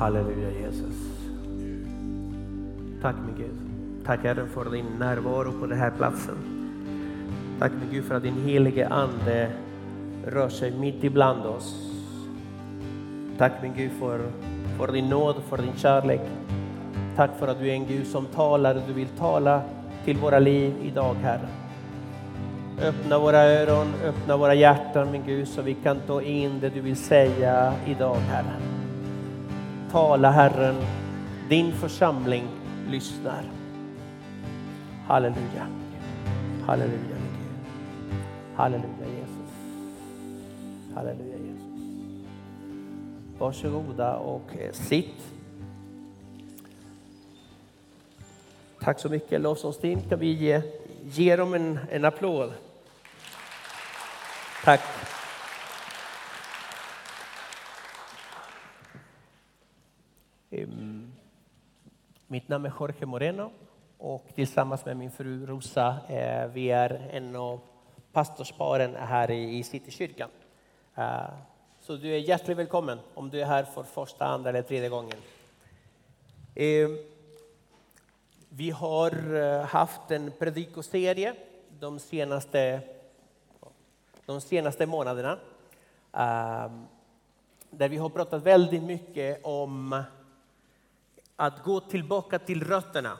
Halleluja Jesus. Tack min Gud. Tack Herre för din närvaro på den här platsen. Tack min Gud för att din helige Ande rör sig mitt ibland oss. Tack min Gud för, för din nåd, för din kärlek. Tack för att du är en Gud som talar, du vill tala till våra liv idag Herre. Öppna våra öron, öppna våra hjärtan min Gud så vi kan ta in det du vill säga idag Herre. Tala Herren, din församling lyssnar. Halleluja. Halleluja min Gud. Halleluja Jesus. Halleluja Jesus. Varsågoda och eh, sitt. Tack så mycket lovsångsteam. Kan vi ge, ge dem en, en applåd? Tack. Mitt namn är Jorge Moreno och tillsammans med min fru Rosa, eh, vi är en av pastorsparen här i Citykyrkan. Eh, så du är hjärtligt välkommen om du är här för första, andra eller tredje gången. Vi har eh, haft en predikoserie de senaste, de senaste månaderna. Där vi har pratat väldigt mycket om att gå tillbaka till rötterna.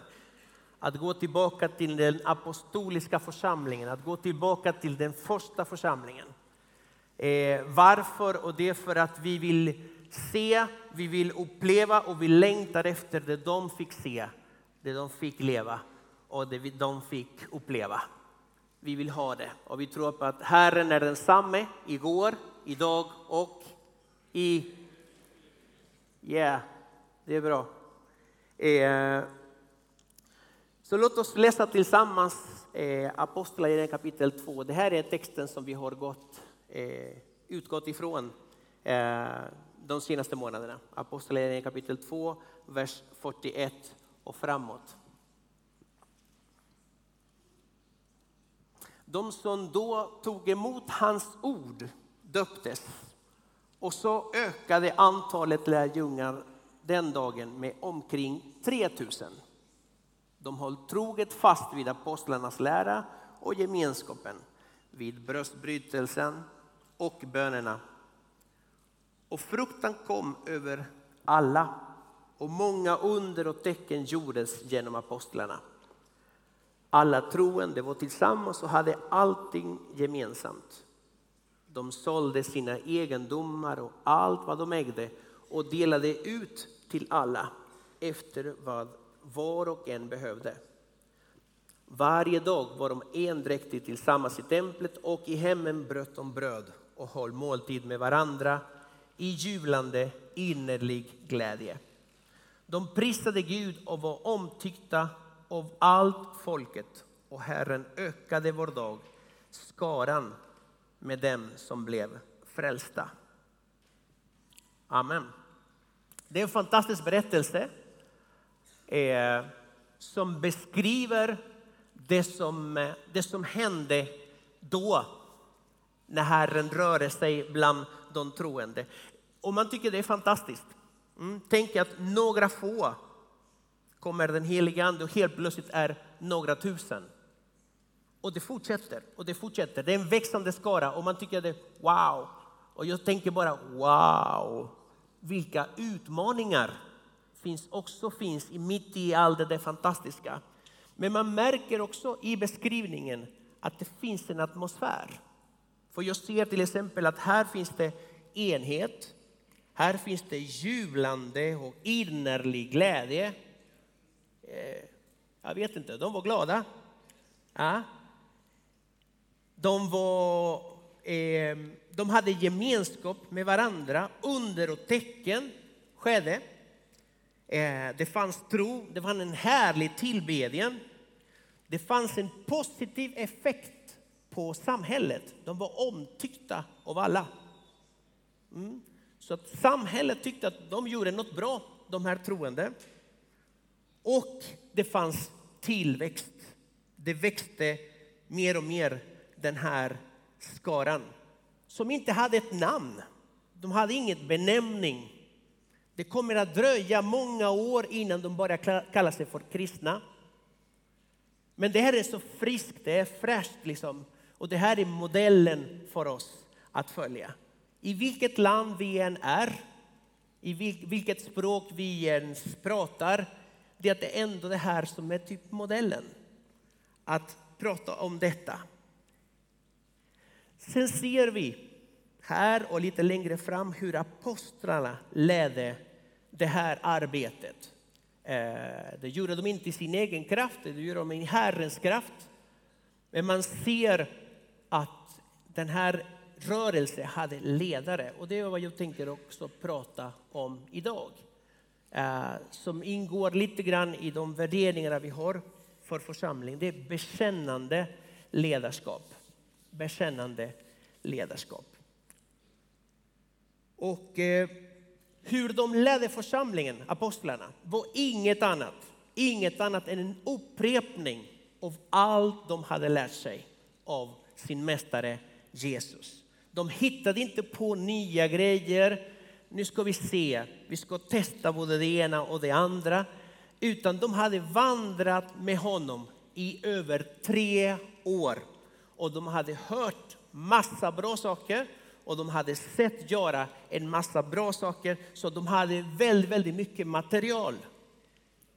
Att gå tillbaka till den apostoliska församlingen, att gå tillbaka till den första församlingen. Eh, varför? Och det är för att vi vill se, vi vill uppleva och vi längtar efter det de fick se, det de fick leva och det de fick uppleva. Vi vill ha det och vi tror på att Herren är densamme igår, idag och i... Yeah, det är bra. Eh, så låt oss läsa tillsammans eh, Apostlagärningarna kapitel 2. Det här är texten som vi har gått, eh, utgått ifrån de senaste månaderna. Apostlagärningarna kapitel 2, vers 41 och framåt. De som då tog emot hans ord döptes och så ökade antalet lärjungar den dagen med omkring 3000. De höll troget fast vid apostlarnas lära och gemenskapen, vid bröstbrytelsen och bönerna. Och fruktan kom över alla och många under och tecken gjordes genom apostlarna. Alla troende var tillsammans och hade allting gemensamt. De sålde sina egendomar och allt vad de ägde och delade ut till alla efter vad var och en behövde. Varje dag var de endräktigt tillsammans i templet och i hemmen bröt de bröd och höll måltid med varandra i jublande innerlig glädje. De prisade Gud och var omtyckta av allt folket och Herren ökade var dag skaran med dem som blev frälsta. Amen. Det är en fantastisk berättelse eh, som beskriver det som, eh, det som hände då när Herren rörde sig bland de troende. Och man tycker det är fantastiskt. Mm, tänk att några få kommer den helige Ande och helt plötsligt är några tusen. Och det fortsätter och det fortsätter. Det är en växande skara och man tycker det wow. Och jag tänker bara wow, vilka utmaningar finns också finns i mitt i allt det där fantastiska. Men man märker också i beskrivningen att det finns en atmosfär. För jag ser till exempel att här finns det enhet, här finns det jublande och innerlig glädje. Eh, jag vet inte, de var glada. Ja. De, var, eh, de hade gemenskap med varandra, under och tecken skedde. Eh, det fanns tro, det fanns en härlig tillbedjan. Det fanns en positiv effekt på samhället. De var omtyckta av alla. Mm. Så att samhället tyckte att de gjorde något bra, de här troende. Och det fanns tillväxt. Det växte mer och mer den här skaran som inte hade ett namn. De hade inget benämning. Det kommer att dröja många år innan de börjar kalla sig för kristna. Men det här är så friskt, det är fräscht liksom. Och det här är modellen för oss att följa. I vilket land vi än är, i vilket språk vi än pratar, det är ändå det här som är typ modellen. Att prata om detta. Sen ser vi här och lite längre fram hur apostlarna ledde det här arbetet. Eh, det gjorde de inte i sin egen kraft, det gjorde de i Herrens kraft. Men man ser att den här rörelsen hade ledare och det är vad jag tänker också prata om idag. Eh, som ingår lite grann i de värderingar vi har för församling. Det är bekännande ledarskap. Bekännande ledarskap. Och eh, hur de ledde församlingen, apostlarna, var inget annat, inget annat än en upprepning av allt de hade lärt sig av sin mästare Jesus. De hittade inte på nya grejer. Nu ska vi se, vi ska testa både det ena och det andra. Utan de hade vandrat med honom i över tre år. Och de hade hört massa bra saker och de hade sett göra en massa bra saker. Så de hade väldigt, väldigt mycket material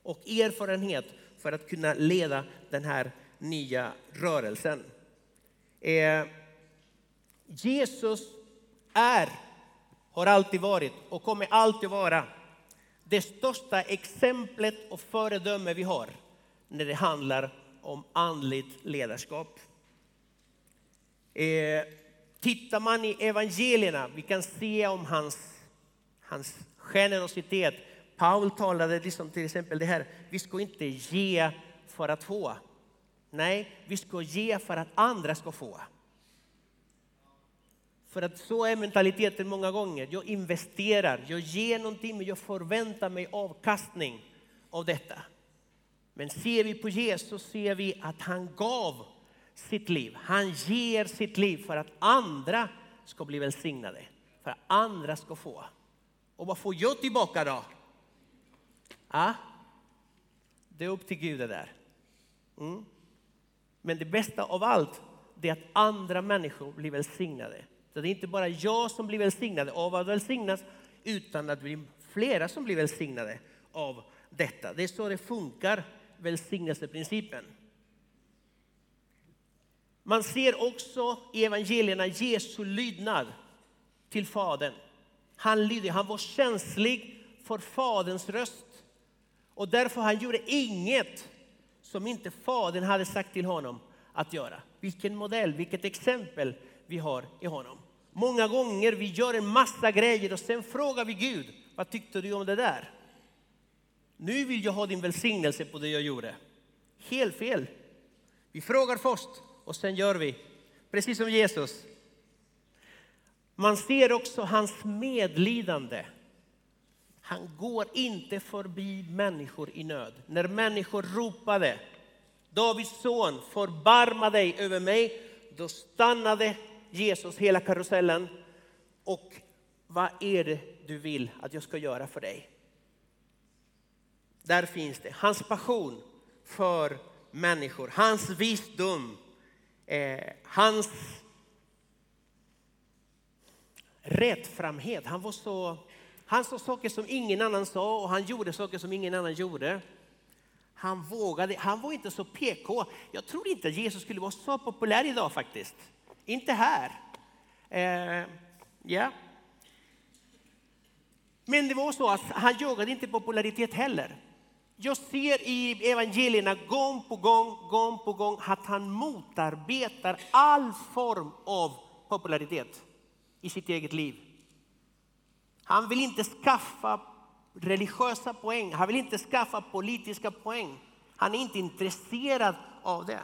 och erfarenhet för att kunna leda den här nya rörelsen. Eh, Jesus är, har alltid varit och kommer alltid vara det största exemplet och föredöme vi har när det handlar om andligt ledarskap. Eh, tittar man i evangelierna, vi kan se om hans, hans generositet. Paul talade liksom till exempel det här, vi ska inte ge för att få. Nej, vi ska ge för att andra ska få. För att så är mentaliteten många gånger. Jag investerar, jag ger någonting men jag förväntar mig avkastning av detta. Men ser vi på Jesus ser vi att han gav sitt liv. Han ger sitt liv för att andra ska bli välsignade. För att andra ska få. Och vad får jag tillbaka då? Ja, det är upp till Gud det där. Mm. Men det bästa av allt är att andra människor blir välsignade. Så det är inte bara jag som blir välsignad av att välsignas, utan att det blir flera som blir välsignade av detta. Det är så det funkar, välsignelseprincipen. Man ser också i evangelierna Jesu lydnad till Fadern. Han lydde, han var känslig för Faderns röst. Och därför han gjorde inget som inte Fadern hade sagt till honom att göra. Vilken modell, vilket exempel vi har i honom. Många gånger vi gör en massa grejer och sen frågar vi Gud, vad tyckte du om det där? Nu vill jag ha din välsignelse på det jag gjorde. Helt fel. Vi frågar först och sen gör vi. Precis som Jesus. Man ser också hans medlidande. Han går inte förbi människor i nöd. När människor ropade Davids son, förbarma dig över mig, då stannade Jesus hela karusellen. Och vad är det du vill att jag ska göra för dig? Där finns det. Hans passion för människor, hans visdom, eh, hans rättframhet. Han, var så, han sa saker som ingen annan sa och han gjorde saker som ingen annan gjorde. Han vågade, han var inte så PK. Jag tror inte att Jesus skulle vara så populär idag faktiskt. Inte här. Eh, yeah. Men det var så att han jagade inte popularitet heller. Jag ser i evangelierna gång på gång, gång på gång att han motarbetar all form av popularitet i sitt eget liv. Han vill inte skaffa religiösa poäng, han vill inte skaffa politiska poäng. Han är inte intresserad av det.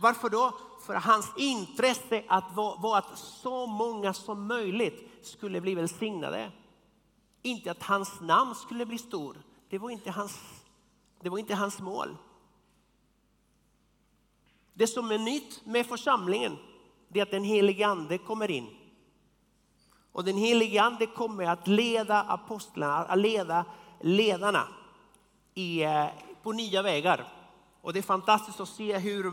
Varför då? För hans intresse att var att så många som möjligt skulle bli välsignade. Inte att hans namn skulle bli stor. Det var inte hans, det var inte hans mål. Det som är nytt med församlingen det är att den helige ande kommer in. Och den helige Ande kommer att leda apostlarna, att leda ledarna i, eh, på nya vägar. Och det är fantastiskt att se hur,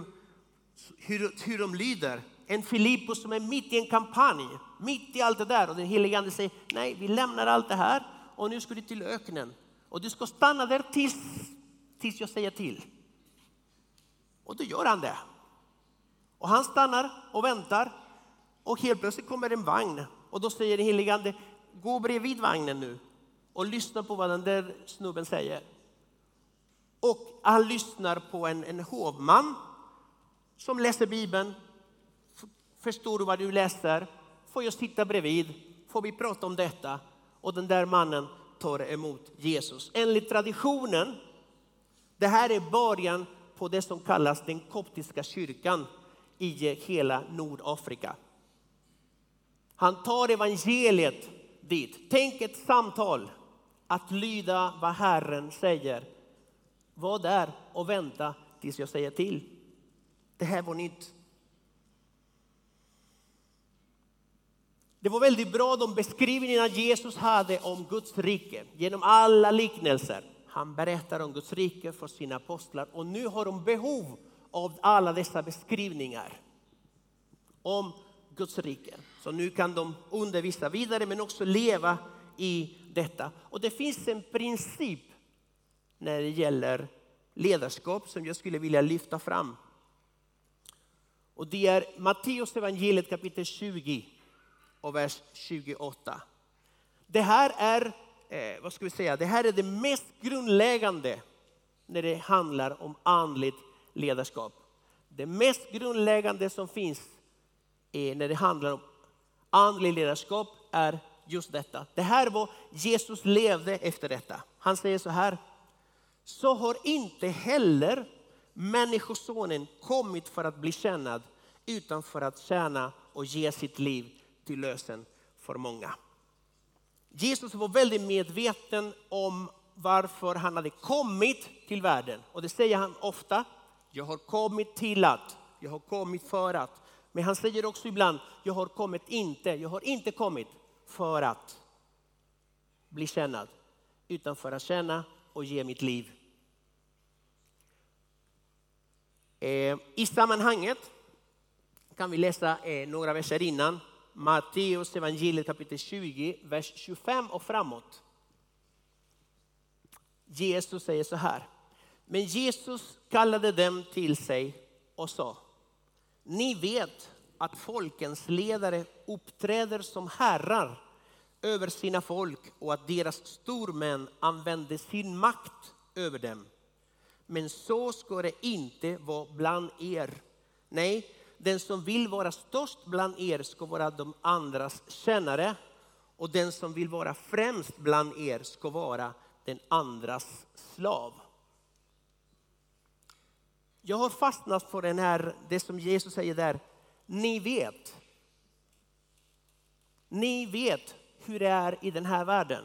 hur, hur de lyder. En Filippos som är mitt i en kampanj, mitt i allt det där. Och den helige Ande säger, nej vi lämnar allt det här och nu ska du till öknen. Och du ska stanna där tills, tills jag säger till. Och då gör han det. Och han stannar och väntar. Och helt plötsligt kommer en vagn. Och då säger den helige Ande, gå bredvid vagnen nu och lyssna på vad den där snubben säger. Och han lyssnar på en, en hovman som läser Bibeln. Förstår du vad du läser? Får jag sitta bredvid? Får vi prata om detta? Och den där mannen tar emot Jesus. Enligt traditionen, det här är början på det som kallas den koptiska kyrkan i hela Nordafrika. Han tar evangeliet dit. Tänk ett samtal, att lyda vad Herren säger. Var där och vänta tills jag säger till. Det här var nytt. Det var väldigt bra de beskrivningarna Jesus hade om Guds rike genom alla liknelser. Han berättar om Guds rike för sina apostlar och nu har de behov av alla dessa beskrivningar om Guds rike. Så nu kan de undervisa vidare men också leva i detta. Och det finns en princip när det gäller ledarskap som jag skulle vilja lyfta fram. Och det är Matteus evangeliet kapitel 20 och vers 28. Det här är, eh, vad ska vi säga, det här är det mest grundläggande när det handlar om andligt ledarskap. Det mest grundläggande som finns är när det handlar om andligt ledarskap är just detta. Det här var Jesus levde efter detta. Han säger så här. Så har inte heller Människosonen kommit för att bli kännad utan för att tjäna och ge sitt liv till lösen för många. Jesus var väldigt medveten om varför han hade kommit till världen. Och det säger han ofta. Jag har kommit till att, jag har kommit för att. Men han säger också ibland, jag har kommit inte, jag har inte kommit för att bli kännad. Utan för att känna och ge mitt liv. Eh, I sammanhanget kan vi läsa eh, några verser innan. Matteus evangeliet kapitel 20, vers 25 och framåt. Jesus säger så här. Men Jesus kallade dem till sig och sa, ni vet att folkens ledare uppträder som herrar över sina folk och att deras stormän använder sin makt över dem. Men så ska det inte vara bland er. Nej, den som vill vara störst bland er ska vara de andras tjänare, och den som vill vara främst bland er ska vara den andras slav. Jag har fastnat för den här, det som Jesus säger där, ni vet. Ni vet hur det är i den här världen.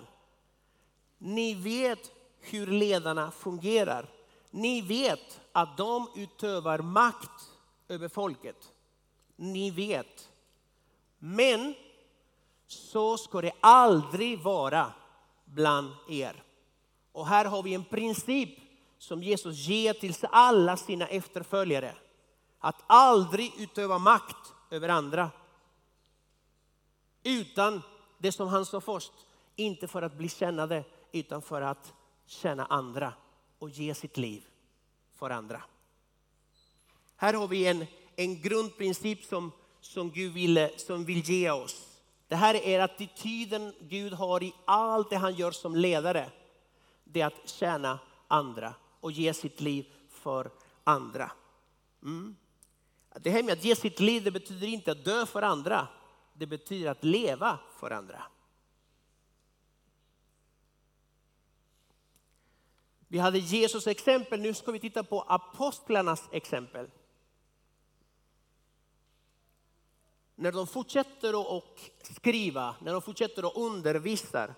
Ni vet hur ledarna fungerar. Ni vet att de utövar makt över folket. Ni vet. Men så ska det aldrig vara bland er. Och här har vi en princip som Jesus ger till alla sina efterföljare. Att aldrig utöva makt över andra. Utan det som han sa först, inte för att bli kännade utan för att känna andra och ge sitt liv för andra. Här har vi en, en grundprincip som, som Gud vill, som vill ge oss. Det här är attityden Gud har i allt det han gör som ledare. Det är att tjäna andra och ge sitt liv för andra. Mm. Det här med att ge sitt liv det betyder inte att dö för andra. Det betyder att leva för andra. Vi hade Jesus exempel, nu ska vi titta på apostlarnas exempel. När de fortsätter att skriva, när de fortsätter att undervisa,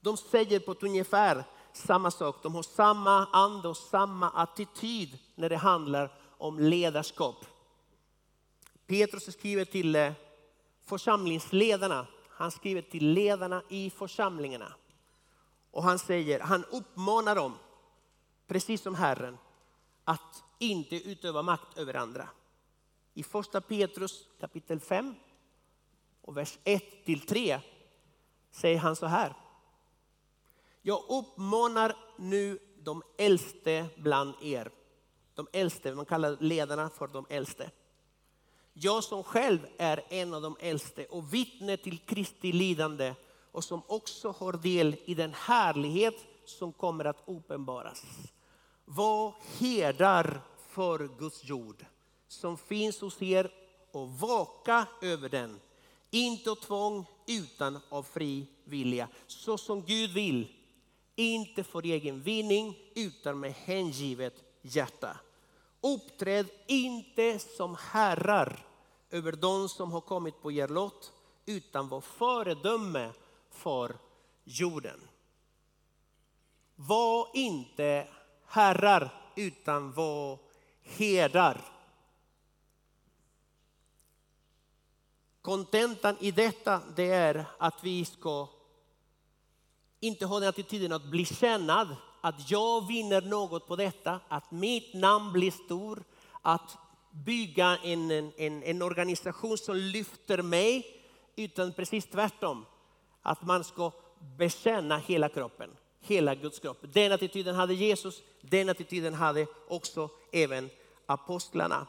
de säger på ett ungefär samma sak. De har samma ande och samma attityd när det handlar om ledarskap. Petrus skriver till eh, församlingsledarna. Han skriver till ledarna i församlingarna. Och han säger, han uppmanar dem, precis som Herren, att inte utöva makt över andra. I första Petrus kapitel 5 och vers 1 till 3 säger han så här. Jag uppmanar nu de äldste bland er. De äldste, man kallar ledarna för de äldste. Jag som själv är en av de äldste och vittne till Kristi lidande och som också har del i den härlighet som kommer att uppenbaras. Var herdar för Guds jord som finns hos er och vaka över den. Inte av tvång utan av fri vilja. Så som Gud vill. Inte för egen vinning utan med hängivet hjärta. Uppträd inte som herrar över de som har kommit på er lott utan var föredöme för jorden. Var inte herrar utan var herdar. Kontentan i detta det är att vi ska inte ha den attityden att bli kännad, att jag vinner något på detta, att mitt namn blir stor, att bygga en, en, en organisation som lyfter mig, utan precis tvärtom. Att man ska bekänna hela kroppen, hela Guds kropp. Den attityden hade Jesus, den attityden hade också även apostlarna.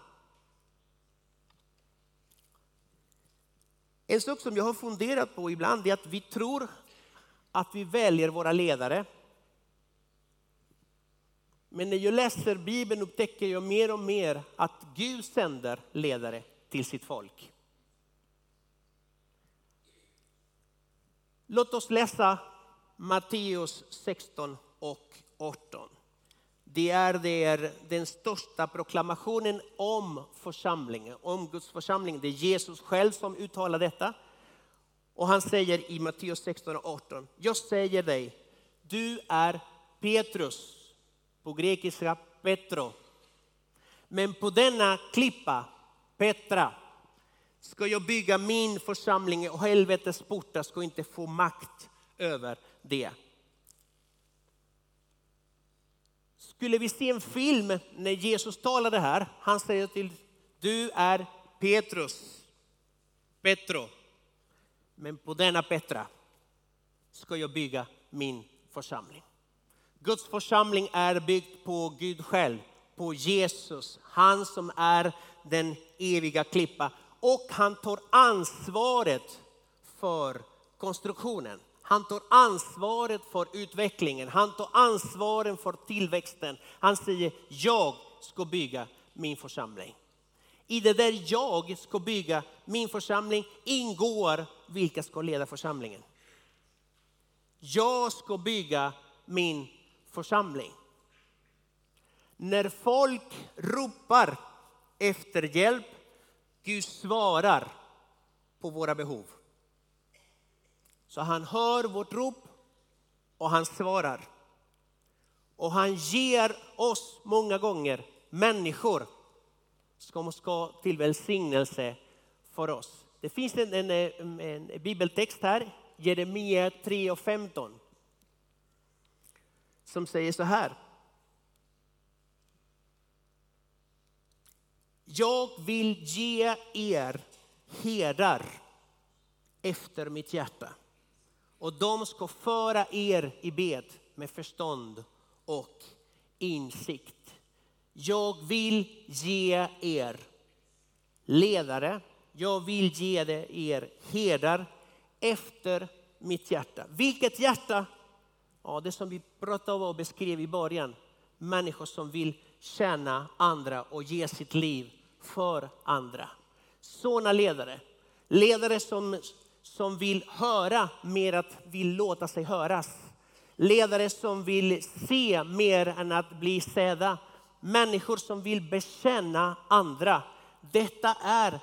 En sak som jag har funderat på ibland är att vi tror att vi väljer våra ledare. Men när jag läser Bibeln upptäcker jag mer och mer att Gud sänder ledare till sitt folk. Låt oss läsa Matteus 16 och 18. Det är, det är den största proklamationen om församlingen, om Guds församling. Det är Jesus själv som uttalar detta. Och han säger i Matteus 16 och 18, jag säger dig, du är Petrus, på grekiska Petro. Men på denna klippa, Petra, ska jag bygga min församling och helvetets portar ska inte få makt över det. Skulle vi se en film när Jesus talade här, han säger till du är Petrus, Petro. Men på denna Petra ska jag bygga min församling. Guds församling är byggd på Gud själv, på Jesus, han som är den eviga klippa. Och han tar ansvaret för konstruktionen. Han tar ansvaret för utvecklingen, han tar ansvaret för tillväxten. Han säger, jag ska bygga min församling. I det där jag ska bygga min församling ingår vilka ska leda församlingen. Jag ska bygga min församling. När folk ropar efter hjälp, Gud svarar på våra behov. Så han hör vårt rop och han svarar. Och han ger oss många gånger människor som ska till välsignelse för oss. Det finns en, en, en bibeltext här, Jeremia 3 och 15, som säger så här. Jag vill ge er herdar efter mitt hjärta och de ska föra er i bed med förstånd och insikt. Jag vill ge er ledare, jag vill ge er herdar efter mitt hjärta. Vilket hjärta? Ja, det som vi pratade om och beskrev i början. Människor som vill tjäna andra och ge sitt liv för andra. Sådana ledare. Ledare som som vill höra mer att vill låta sig höras. Ledare som vill se mer än att bli sedda. Människor som vill bekänna andra. Detta är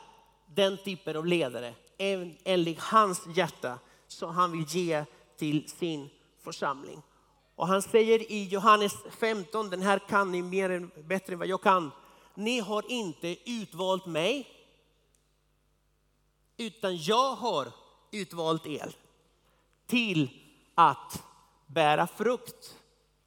den typen av ledare enligt hans hjärta som han vill ge till sin församling. Och han säger i Johannes 15, den här kan ni mer än, bättre än vad jag kan. Ni har inte utvalt mig, utan jag har utvalt el till att bära frukt.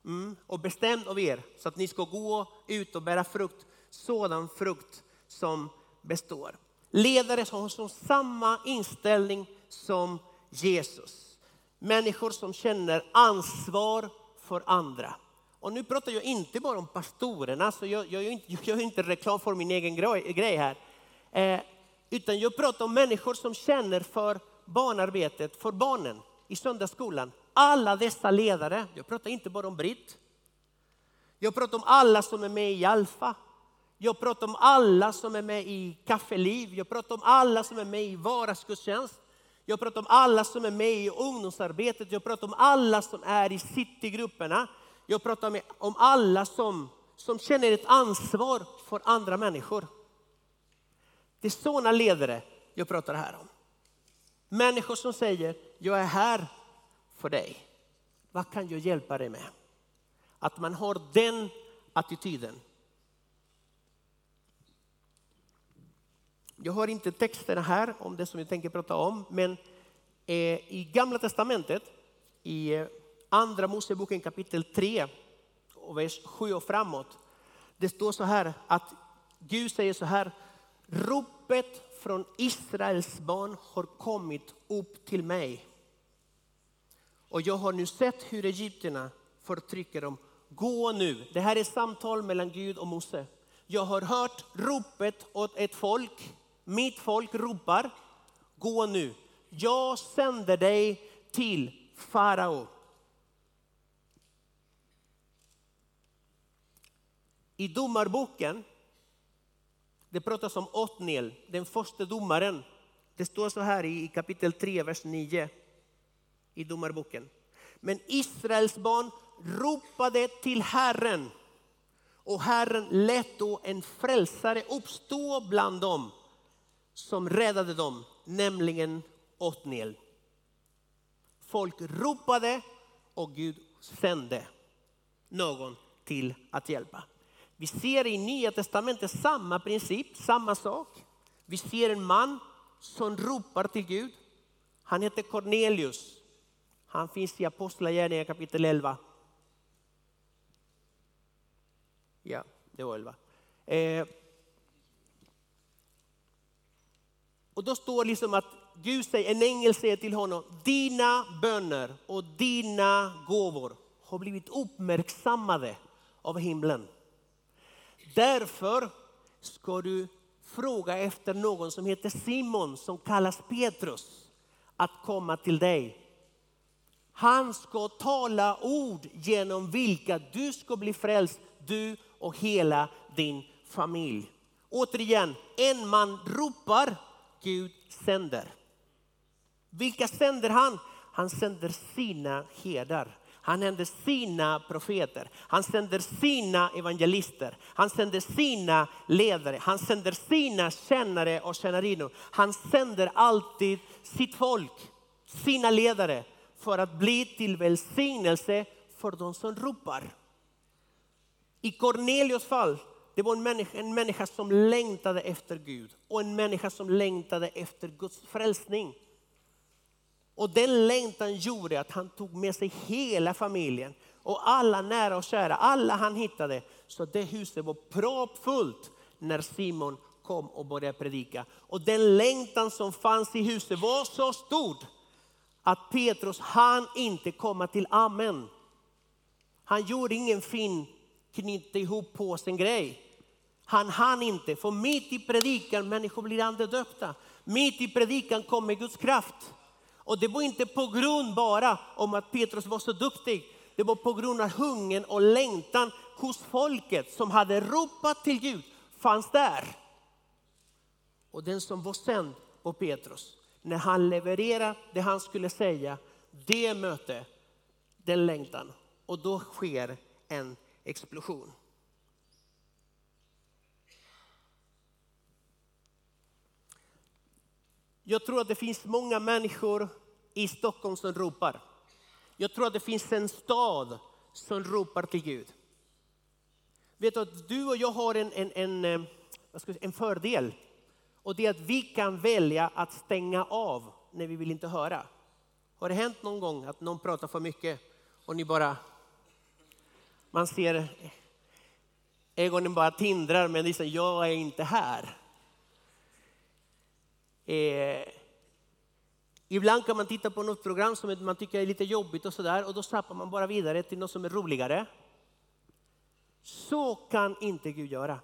Mm. Och bestämd av er så att ni ska gå ut och bära frukt, sådan frukt som består. Ledare som har samma inställning som Jesus. Människor som känner ansvar för andra. Och nu pratar jag inte bara om pastorerna, så jag, jag, jag, jag gör inte reklam för min egen grej här. Eh, utan jag pratar om människor som känner för barnarbetet, för barnen i söndagsskolan. Alla dessa ledare, jag pratar inte bara om Britt. Jag pratar om alla som är med i Alfa. Jag pratar om alla som är med i Kaffeliv. Jag pratar om alla som är med i vardagsgudstjänst. Jag pratar om alla som är med i ungdomsarbetet. Jag pratar om alla som är i citygrupperna. Jag pratar om alla som, som känner ett ansvar för andra människor. Det är sådana ledare jag pratar här om. Människor som säger, jag är här för dig. Vad kan jag hjälpa dig med? Att man har den attityden. Jag har inte texterna här om det som jag tänker prata om, men eh, i Gamla Testamentet, i eh, Andra Moseboken kapitel 3, och vers 7 och framåt. Det står så här att Gud säger så här, ropet från Israels barn har kommit upp till mig. Och jag har nu sett hur egyptierna förtrycker dem. Gå nu, det här är samtal mellan Gud och Mose. Jag har hört ropet åt ett folk, mitt folk ropar, gå nu. Jag sänder dig till farao. I domarboken, det pratas om Otniel, den första domaren. Det står så här i kapitel 3, vers 9 i domarboken. Men Israels barn ropade till Herren och Herren lät då en frälsare uppstå bland dem som räddade dem, nämligen Otniel. Folk ropade och Gud sände någon till att hjälpa. Vi ser i Nya Testamentet samma princip, samma sak. Vi ser en man som ropar till Gud. Han heter Cornelius. Han finns i Apostlagärningarna kapitel 11. Ja, det var 11. Eh, och då står det liksom att Gud säger, en ängel säger till honom, dina böner och dina gåvor har blivit uppmärksammade av himlen. Därför ska du fråga efter någon som heter Simon som kallas Petrus att komma till dig. Han ska tala ord genom vilka du ska bli frälst, du och hela din familj. Återigen, en man ropar, Gud sänder. Vilka sänder han? Han sänder sina herdar. Han sänder sina profeter, han sänder sina evangelister, han sänder sina ledare, han sänder sina kännare och tjänarinnor. Han sänder alltid sitt folk, sina ledare för att bli till välsignelse för de som ropar. I Cornelius fall, det var en människa, en människa som längtade efter Gud och en människa som längtade efter Guds frälsning. Och den längtan gjorde att han tog med sig hela familjen och alla nära och kära, alla han hittade. Så det huset var proppfullt när Simon kom och började predika. Och den längtan som fanns i huset var så stor att Petrus han inte komma till amen. Han gjorde ingen fin knyta ihop påsen grej. Han hann inte, för mitt i predikan människor blir andedöpta. Mitt i predikan kommer Guds kraft. Och det var inte på grund bara om att Petrus var så duktig. Det var på grund av hungern och längtan hos folket som hade ropat till Gud fanns där. Och den som var sänd var Petrus. När han levererade det han skulle säga, det möte, den längtan. Och då sker en explosion. Jag tror att det finns många människor i Stockholm som ropar. Jag tror att det finns en stad som ropar till Gud. Vet du att du och jag har en, en, en, eh, en fördel. Och det är att vi kan välja att stänga av när vi vill inte höra. Har det hänt någon gång att någon pratar för mycket och ni bara... Man ser eh, ögonen bara tindrar men liksom, jag är inte här. Eh, ibland kan man titta på något program som man tycker är lite jobbigt och sådär och då snappar man bara vidare till något som är roligare. Så kan inte Gud göra.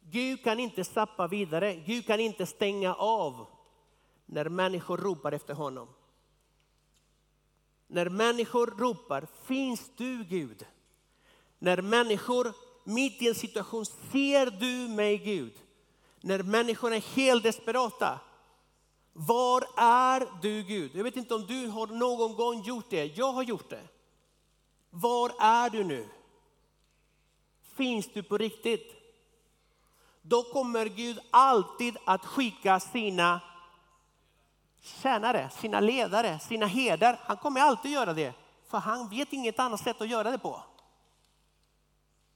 Gud kan inte sappa vidare, Gud kan inte stänga av när människor ropar efter honom. När människor ropar, finns du Gud? När människor mitt i en situation, ser du mig Gud? När människor är helt desperata. Var är du Gud? Jag vet inte om du har någon gång gjort det, jag har gjort det. Var är du nu? Finns du på riktigt? Då kommer Gud alltid att skicka sina tjänare, sina ledare, sina herdar. Han kommer alltid göra det, för han vet inget annat sätt att göra det på.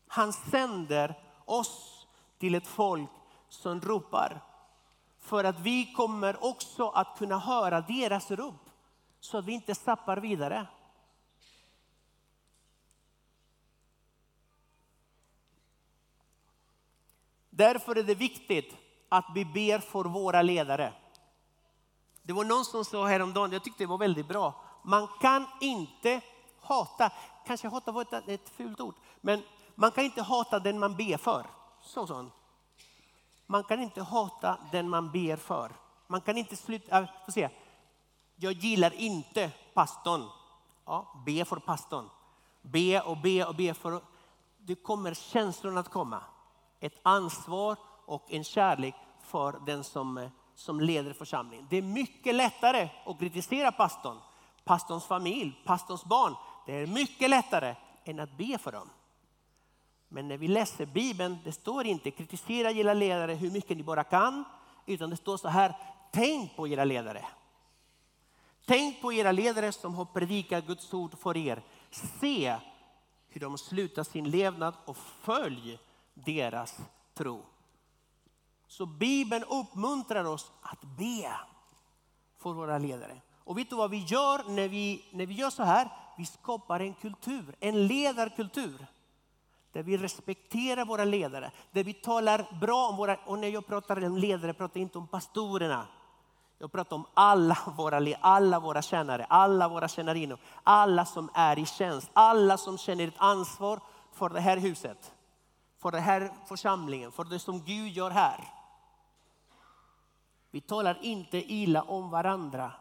Han sänder oss till ett folk som ropar. För att vi kommer också att kunna höra deras rop. Så att vi inte stappar vidare. Därför är det viktigt att vi ber för våra ledare. Det var någon som sa häromdagen, jag tyckte det var väldigt bra. Man kan inte hata, kanske hata var ett, ett fult ord, men man kan inte hata den man ber för. Så sa. Man kan inte hata den man ber för. Man kan inte sluta, äh, får se. Jag gillar inte pastorn. Ja, be för pastorn. Be och be och be för. Det kommer känslorna att komma. Ett ansvar och en kärlek för den som, eh, som leder församlingen. Det är mycket lättare att kritisera pastorn, pastorns familj, pastorns barn. Det är mycket lättare än att be för dem. Men när vi läser Bibeln, det står inte kritisera era ledare hur mycket ni bara kan, utan det står så här, tänk på era ledare. Tänk på era ledare som har predikat Guds ord för er. Se hur de slutar sin levnad och följ deras tro. Så Bibeln uppmuntrar oss att be för våra ledare. Och vet du vad vi gör när vi, när vi gör så här? Vi skapar en kultur, en ledarkultur där vi respekterar våra ledare, där vi talar bra om våra, och när jag pratar om ledare pratar jag inte om pastorerna. Jag pratar om alla våra, alla våra tjänare, alla våra tjänarinnor, alla som är i tjänst, alla som känner ett ansvar för det här huset, för den här församlingen, för det som Gud gör här. Vi talar inte illa om varandra,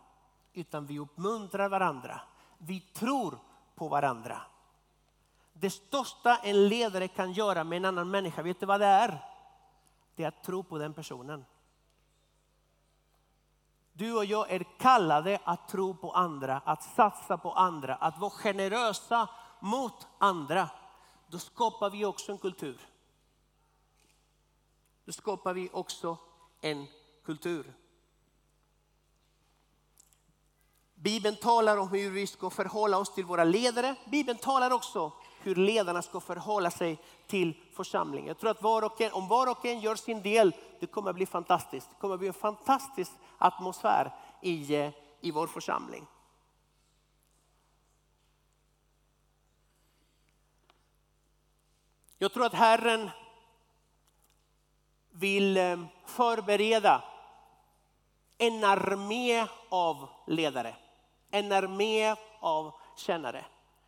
utan vi uppmuntrar varandra. Vi tror på varandra. Det största en ledare kan göra med en annan människa, vet du vad det är? Det är att tro på den personen. Du och jag är kallade att tro på andra, att satsa på andra, att vara generösa mot andra. Då skapar vi också en kultur. Då skapar vi också en kultur. Bibeln talar om hur vi ska förhålla oss till våra ledare. Bibeln talar också hur ledarna ska förhålla sig till församlingen. Jag tror att var och en, om var och en gör sin del, det kommer bli fantastiskt. Det kommer bli en fantastisk atmosfär i, eh, i vår församling. Jag tror att Herren vill eh, förbereda en armé av ledare, en armé av kännare.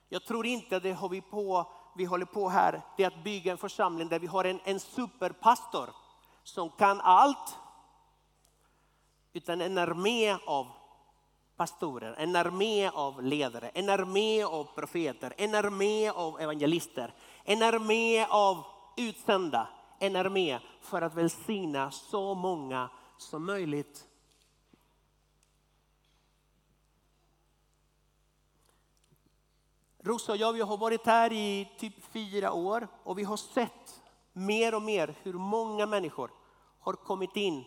Jag tror inte det har vi på, vi håller på här, det är att bygga en församling där vi har en, en superpastor som kan allt. Utan en armé av pastorer, en armé av ledare, en armé av profeter, en armé av evangelister, en armé av utsända, en armé för att välsigna så många som möjligt. Rosa och jag vi har varit här i typ fyra år och vi har sett mer och mer hur många människor har kommit in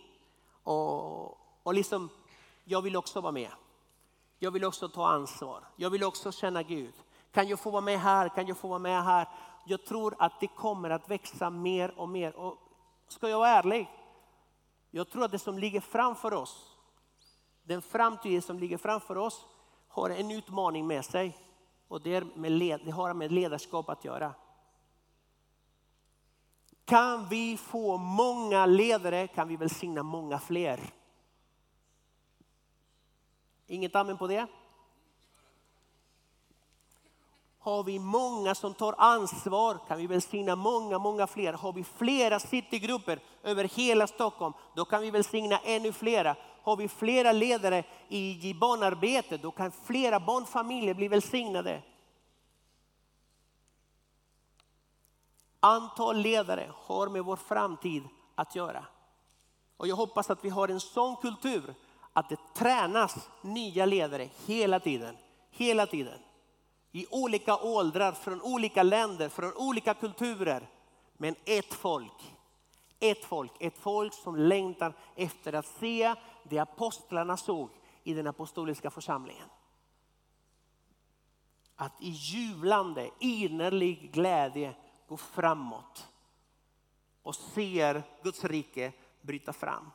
och, och liksom, jag vill också vara med. Jag vill också ta ansvar. Jag vill också känna Gud. Kan jag få vara med här? Kan jag få vara med här? Jag tror att det kommer att växa mer och mer. Och ska jag vara ärlig? Jag tror att det som ligger framför oss, den framtid som ligger framför oss har en utmaning med sig. Och det, med led, det har med ledarskap att göra. Kan vi få många ledare kan vi välsigna många fler. Inget amen på det? Har vi många som tar ansvar kan vi välsigna många, många fler. Har vi flera citygrupper över hela Stockholm, då kan vi välsigna ännu flera. Har vi flera ledare i barnarbetet då kan flera barnfamiljer bli välsignade. Antal ledare har med vår framtid att göra. Och jag hoppas att vi har en sån kultur att det tränas nya ledare hela tiden. Hela tiden. I olika åldrar, från olika länder, från olika kulturer. Men ett folk. Ett folk, ett folk som längtar efter att se det apostlarna såg i den apostoliska församlingen. Att i jublande, innerlig glädje gå framåt och ser Guds rike bryta fram.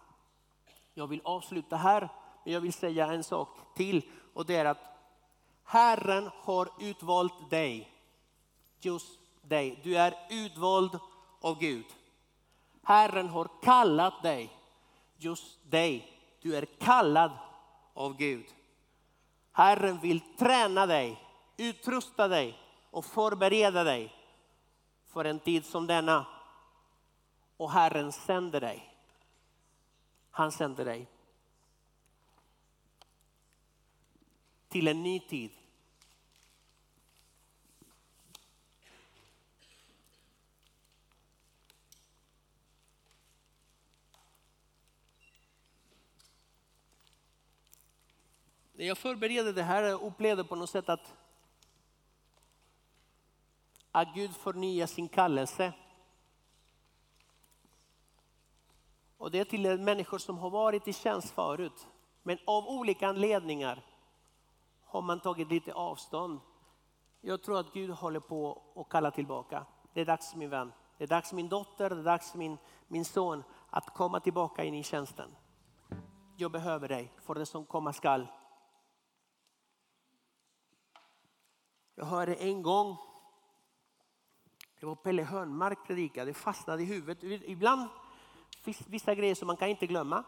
Jag vill avsluta här, men jag vill säga en sak till och det är att Herren har utvalt dig. Just dig. Du är utvald av Gud. Herren har kallat dig. Just dig. Du är kallad av Gud. Herren vill träna dig, utrusta dig och förbereda dig för en tid som denna. Och Herren sänder dig. Han sänder dig till en ny tid. När jag förberedde det här upplevde på något sätt att, att Gud förnyar sin kallelse. Och det är till människor som har varit i tjänst förut. Men av olika anledningar har man tagit lite avstånd. Jag tror att Gud håller på att kalla tillbaka. Det är dags min vän. Det är dags min dotter, det är dags min, min son att komma tillbaka in i tjänsten. Jag behöver dig för det som komma skall. Jag hörde en gång, det var Pelle Hörnmark predikade, det fastnade i huvudet. Ibland finns vissa grejer som man kan inte glömma.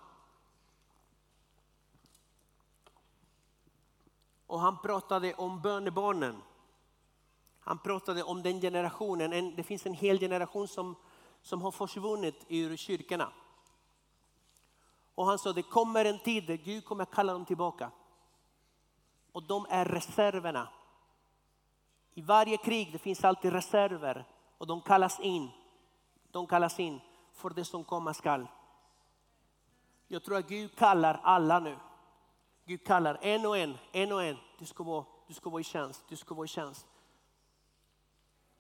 Och han pratade om bönebarnen. Han pratade om den generationen, det finns en hel generation som, som har försvunnit ur kyrkorna. Och han sa det kommer en tid där Gud kommer kalla dem tillbaka. Och de är reserverna. I varje krig det finns alltid reserver och de kallas in. De kallas in för det som komma skall. Jag tror att Gud kallar alla nu. Gud kallar en och en, en och en. Du ska vara, du ska vara i tjänst, du ska vara i tjänst.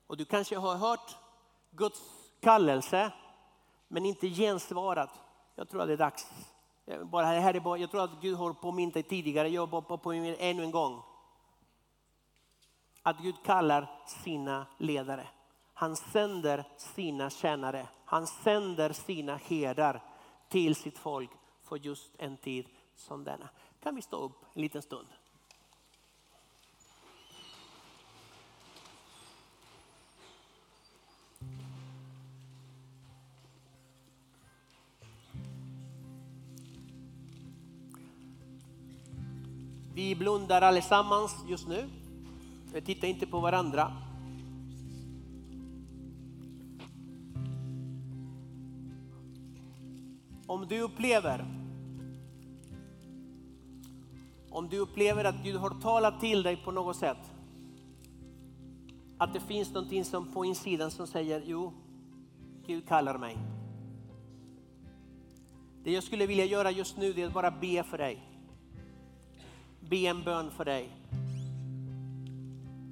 Och du kanske har hört Guds kallelse men inte gensvarat. Jag tror att det är dags. Bara här är bara, jag tror att Gud har påmint dig tidigare, jag bara påminner ännu en gång. Att Gud kallar sina ledare. Han sänder sina tjänare. Han sänder sina herdar till sitt folk för just en tid som denna kan vi stå upp en liten stund. Vi blundar allesammans just nu. Vi tittar inte på varandra. Om du upplever om du upplever att Gud har talat till dig på något sätt. Att det finns någonting som på insidan som säger, jo, Gud kallar mig. Det jag skulle vilja göra just nu är att bara be för dig. Be en bön för dig.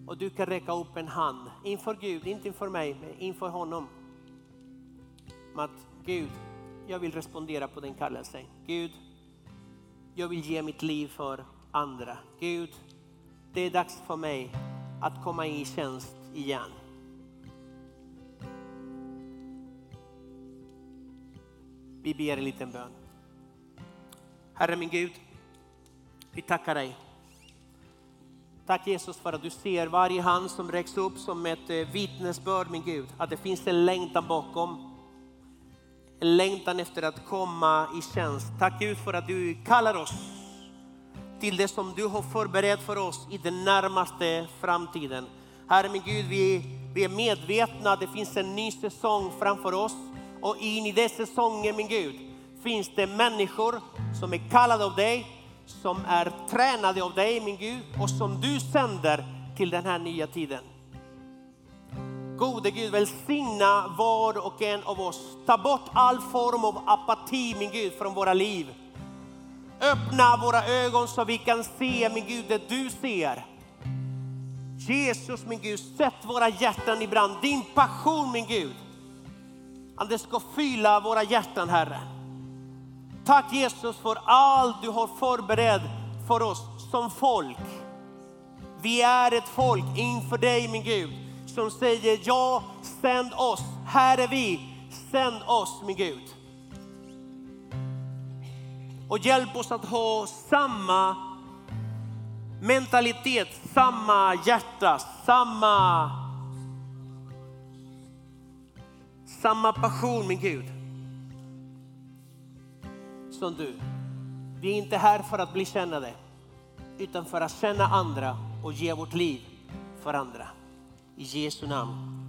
Och du kan räcka upp en hand inför Gud, inte inför mig, men inför honom. Att Gud, jag vill respondera på din kallelse. Gud, jag vill ge mitt liv för andra. Gud, det är dags för mig att komma i tjänst igen. Vi ber en liten bön. Herre min Gud, Vi tackar dig. Tack Jesus för att du ser varje hand som räcks upp som ett eh, vittnesbörd min Gud. Att det finns en längtan bakom. En längtan efter att komma i tjänst. Tack Gud för att du kallar oss till det som du har förberett för oss i den närmaste framtiden. Herre min Gud, vi, vi är medvetna att det finns en ny säsong framför oss. Och in i den säsongen min Gud finns det människor som är kallade av dig, som är tränade av dig min Gud och som du sänder till den här nya tiden. Gode Gud, välsigna var och en av oss. Ta bort all form av apati min Gud från våra liv. Öppna våra ögon så vi kan se min Gud det du ser. Jesus min Gud, sätt våra hjärtan i brand. Din passion min Gud. Att det ska fylla våra hjärtan Herre. Tack Jesus för allt du har förberett för oss som folk. Vi är ett folk inför dig min Gud som säger ja, sänd oss. Här är vi, sänd oss min Gud. Och hjälp oss att ha samma mentalitet, samma hjärta, samma, samma passion min Gud. Som du. Vi är inte här för att bli kännade utan för att känna andra och ge vårt liv för andra. I Jesu namn.